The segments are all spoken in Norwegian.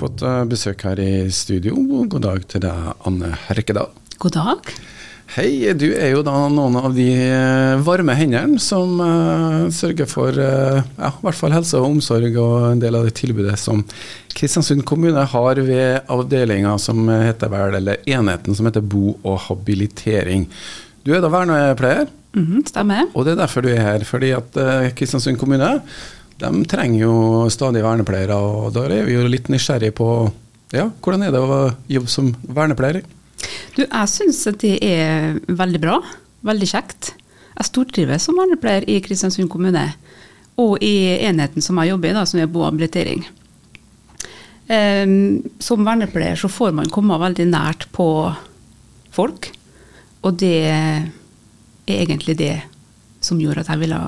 Fått eh, besøk her i studio. God dag til deg, Anne Herkedal. God dag. Hei, du er jo da noen av de eh, varme hendene som uh, sørger for uh, ja, i hvert fall helse og omsorg og en del av det tilbudet som Kristiansund kommune har ved avdelinga som heter vel, eller enheten som heter bo og habilitering. Du er da vernepleier, Mhm, stemmer. og det er derfor du er her. Fordi at uh, Kristiansund kommune de trenger jo stadig vernepleiere, og da er vi jo litt nysgjerrig på ja, hvordan er det å jobbe som vernepleier? Du, jeg syns at det er veldig bra. Veldig kjekt. Jeg stortrives som vernepleier i Kristiansund kommune. Og i enheten som jeg jobber i, da, som er bohabilitering. Um, som vernepleier så får man komme veldig nært på folk. Og det er egentlig det som gjorde at jeg ville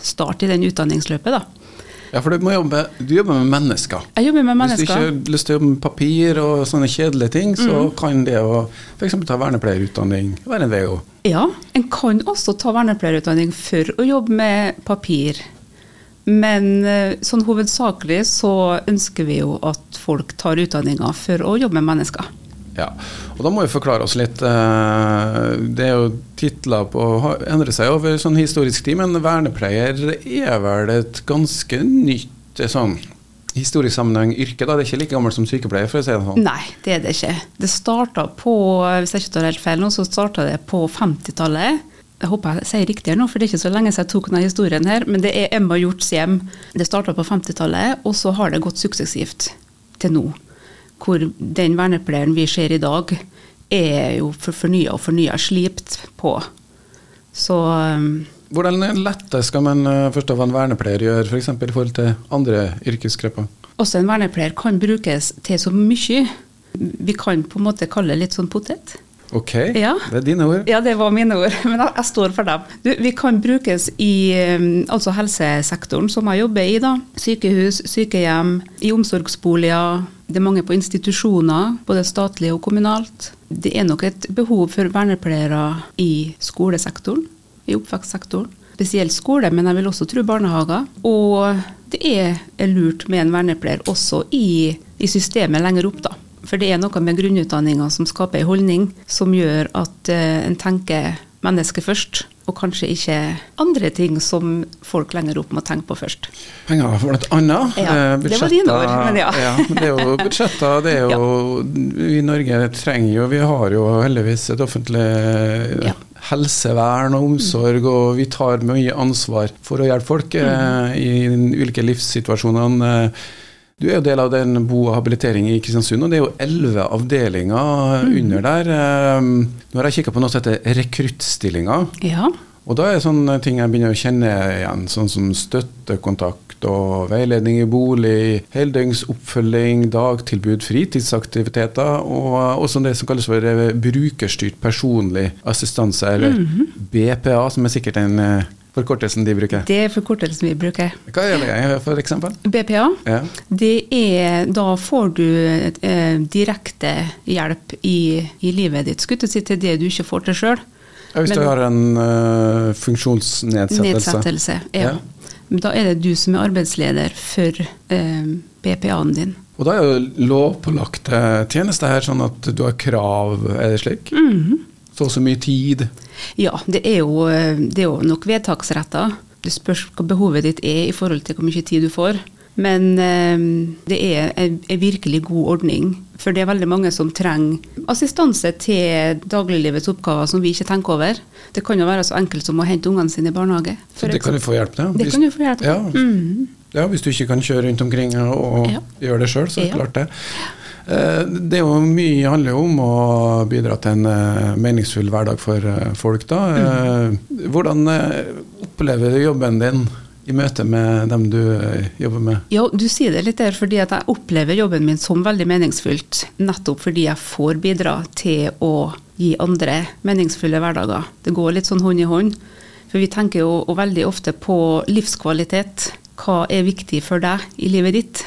starte i den utdanningsløpet, da. Ja, for du, må jobbe, du jobber med mennesker. Jeg jobber med Hvis du ikke har lyst til å jobbe med papir og sånne kjedelige ting, så Mm. kan det å f.eks. ta vernepleierutdanning være en vei å. Ja, en kan også ta vernepleierutdanning for å jobbe med papir. Men eh, sånn hovedsakelig så ønsker vi jo at folk tar utdanninga for å jobbe med mennesker. Ja, og Da må vi forklare oss litt. eh, Det er jo titler på endrer seg over sånn historisk tid, men vernepleier er vel et ganske nytt eh, sånn historisk sammenheng yrke? da, Det er ikke like gammelt som sykepleier, for å si det sånn. Nei, det er det ikke. Det starta på, hvis jeg ikke tar helt feil nå, så starta det på 50-tallet. Jeg håper jeg sier riktig her nå, for det er ikke så lenge siden jeg tok denne historien her. Men det er Emma Hjorts hjem. Det starta på 50-tallet, og så har det gått suksessivt til nå. Hvor den vernepleieren vi ser i dag, er jo fornya og fornya, slipt på. Så um, Hvordan lette skal man eh, forstå hva en vernepleier gjør, f.eks. i forhold til andre yrkesgrupper? også en vernepleier kan brukes til så mye. Vi kan på en måte kalle det litt sånn potet. Ok, Ja. det er dine ord. Ja, det var mine ord, men jeg, jeg står for dem. Du, vi kan brukes i um, altså helsesektoren, som jeg jobber i. da. Sykehus, sykehjem, i omsorgsboliger. Det er mange på institusjoner, både statlig og kommunalt. Det er nok et behov for vernepleiere i skolesektoren, i oppvekstsektoren. Spesielt skole, men jeg vil også tro barnehager. Og det er lurt med en vernepleier også i, i systemet lenger opp, da. For det er noe med grunnutdanninga som skaper en holdning som gjør at eh, en tenker mennesket først, og kanskje ikke andre ting som folk lenger opp må tenke på først. Penger for blant annet. Ja, Eh, det var dine ord, men ja. men det er jo budsjetter. Det er jo, Vi i Norge trenger jo Vi har jo heldigvis et offentlig Ja. helsevern og omsorg, og vi tar mye ansvar for å hjelpe folk mm. eh, i ulike livssituasjoner. Du er jo del av den bo- og habilitering i Kristiansund, og det er jo elleve avdelinger mm. under der. Eh, Nå har jeg kikka på noe som heter rekruttstillinger. Ja, Og da er det sånne ting jeg begynner å kjenne igjen, sånn som støttekontakt og veiledning i bolig, heldøgns oppfølging, dagtilbud, fritidsaktiviteter, og også det som kalles for eh, brukerstyrt personlig assistanse, eller BPA, som er sikkert en eh, forkortelsen de bruker. det er forkortelsen vi bruker. Hva er det, for eksempel? BPA, Ja. det er Da får du eh, direkte hjelp i, i livet ditt, skulle jeg si, til det du ikke får til sjøl. Ja, Hvis Men- du har en uh, funksjonsnedsettelse. Nedsettelse. Ja. Ja. Da er det du som er arbeidsleder for eh, BPA-en din. Og da er jo lovpålagte tjenester her sånn at du har krav, er det slik? Mhm. Så og så mye tid. Ja, det er jo, eh, det er jo nok vedtaksretter. Det spørs hva behovet ditt er i forhold til hvor mye tid du får. Men eh, det er en, virkelig god ordning. For det er veldig mange som trenger assistanse til dagliglivets oppgaver som vi ikke tenker over. Det kan jo være så enkelt som å hente ungene sine i barnehage. Så det kan du få hjelp til? Det kan du få hjelp til. Ja, Mhm. ja, hvis du ikke kan kjøre rundt omkring og Ja. gjøre det sjøl, så er det Ja. klart det. Eh, Det er jo mye handler jo om å bidra til en eh, meningsfull hverdag for eh, folk. da. Mm. Hvordan opplever du jobben din i møte med dem du jobber med? Ja, du sier det litt der fordi at jeg opplever jobben min som veldig meningsfullt. Nettopp fordi jeg får bidra til å gi andre meningsfulle hverdager. Det går litt sånn hånd i hånd. For vi tenker jo veldig ofte på livskvalitet. Hva er viktig for deg i livet ditt?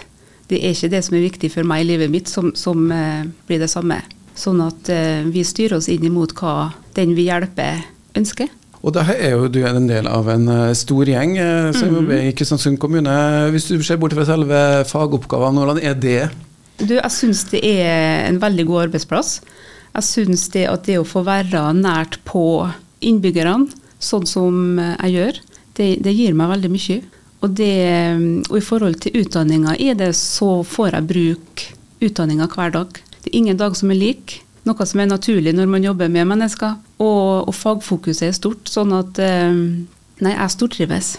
Det er ikke det som er viktig for meg i livet mitt, som, som uh, blir det samme. Sånn at uh, vi styrer oss inn imot hva den vi hjelper, ønsker. Og da er jo du en del av en eh, stor gjeng som jobber i Kristiansund kommune. Hvis du ser bort fra selve fagoppgavene, hvordan er det? Du, jeg syns det er en veldig god arbeidsplass. Jeg syns det at det å få være nært på innbyggerne, sånn som jeg gjør, det, det gir meg veldig mye. Og, det, og i forhold til utdanninga i det, så får jeg bruke utdanninga hver dag. Det er ingen dag som er lik. Noe som er naturlig når man jobber med mennesker. Og, og fagfokuset er stort, sånn at Nei, jeg stortrives.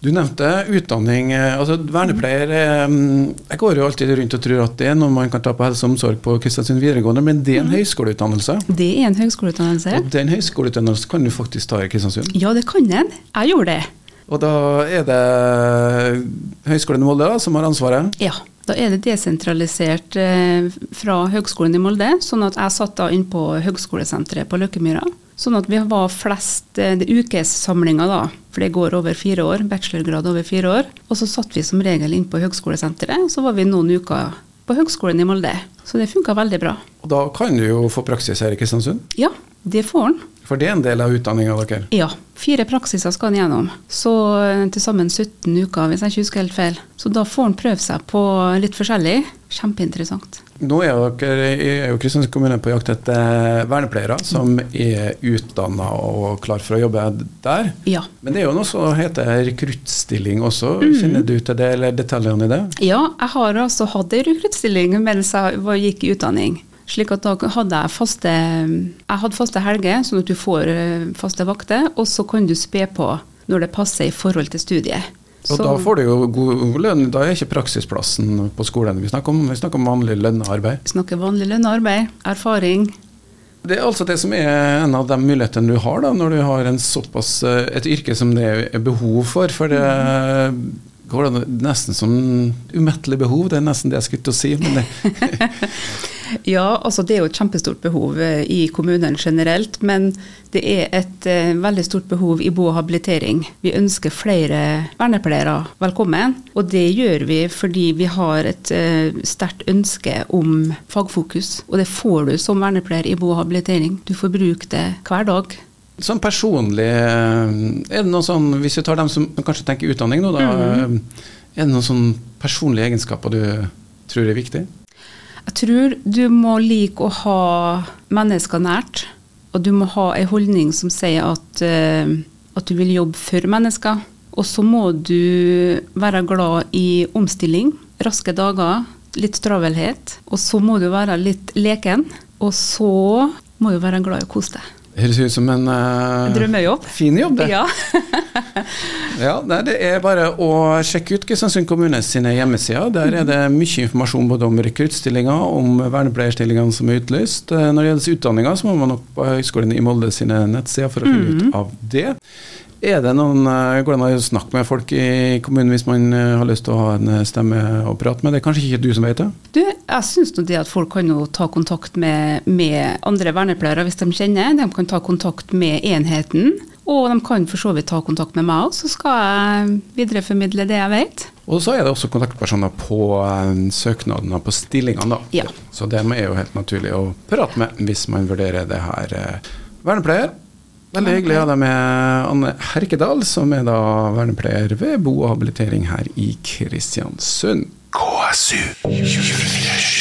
Du nevnte utdanning. altså Vernepleier Jeg går jo alltid rundt og tror at det er noe man kan ta på helse og omsorg på Kristiansund videregående, men det er en mm. høyskoleutdannelse? Det er en høyskoleutdannelse. Og den høyskoleutdannelsen kan du faktisk ta i Kristiansund? Ja, det kan en. Jeg gjorde det. Og da er det Høgskolen i Molde som har ansvaret? Ja, da er det desentralisert eh, fra Høgskolen i Molde. Sånn at jeg satt da inn på Høgskolesenteret på Løkkemyra. Sånn at vi var flest eh, det ukessamlinger, da, for det går over fire år. Bachelorgrad over fire år. Og så satt vi som regel inn på Høgskolesenteret, så var vi noen uker på Høgskolen i Molde. Så det funka veldig bra. Og da kan du jo få praksis her i Kristiansund? Ja, det får han. For det er en del av utdanninga deres? Ja. Fire praksiser skal han gjennom. Så eh, til sammen 17 uker, hvis jeg ikke husker helt feil. Så da får han prøve seg på litt forskjellig. Kjempeinteressant. Nå er dere er jo Kristiansund kommune på jakt etter vernepleiere som er utdanna og klar for å jobbe der. Ja. Men det er jo noe som heter rekruttstilling også. Mm. Kjenner du til det, eller detaljene i det? Ja, jeg har altså hatt ei rekruttstilling mens jeg gikk i utdanning. Slik at da hadde jeg faste, jeg hadde faste helger, sånn at du får eh, faste vakter. Og så kan du spe på når det passer i forhold til studiet. Og så, da får du jo god lønn. Da er ikke praksisplassen på skolen. Vi snakker om, vi snakker om vanlig lønna arbeid. Vi snakker vanlig lønna arbeid. Erfaring. Det er altså det som er en av de mulighetene du har da, når du har såpass, eh, et yrke som det er behov for. For det går nesten som umettelig behov, det er nesten det jeg skulle til å si. men det Ja, altså det er jo et kjempestort behov eh, i kommunen generelt. Men det er et uh, veldig stort behov i bo og habilitering. Vi ønsker flere vernepleiere velkommen. Og det gjør vi fordi vi har et uh, sterkt ønske om fagfokus. Og det får du som vernepleier i bo og habilitering. Du får bruke det hver dag. Sånn personlig, er det noe sånn, hvis vi tar dem som kanskje tenker utdanning nå, da. Mm. Er det noen sånn personlige egenskaper du tror er viktig? Jeg tror du må like å ha mennesker nært. Og du må ha en holdning som sier at, uh, at du vil jobbe for mennesker. Og så må du være glad i omstilling. Raske dager, litt travelhet. Og så må du være litt leken. Og så må du være glad i å kose deg. Høres ut som en uh, drømmejobb. Fin jobb, det. Ja. ja, det er bare å sjekke ut Kristiansund kommune sine hjemmesider. Der er det mye informasjon både om rekruttstillinger, om vernepleierstillingene som er utlyst. Eh, når det gjelder utdanninger, så må man nok på Høgskolen i Molde sine nettsider for å finne ut mhm. av det. Er det noen, eh, Går det an å snakke med folk i kommunen hvis man eh, har lyst til å ha en eh, stemme å prate med? Det er kanskje ikke du som vet det? Du, jeg syns det at folk kan ta kontakt med, med andre vernepleiere hvis de kjenner. De kan ta kontakt med enheten. Og de kan for så vidt ta kontakt med meg òg, så skal jeg videreformidle det jeg vet. Og så er det også kontaktpersoner på søknadene på stillingene, da. Ja. Så dem er jo helt naturlig å prate med hvis man vurderer det her. Vernepleier Veldig hyggelig å ha deg med, Anne Herkedal, som er da vernepleier ved bo og habilitering her i Kristiansund. KSU 24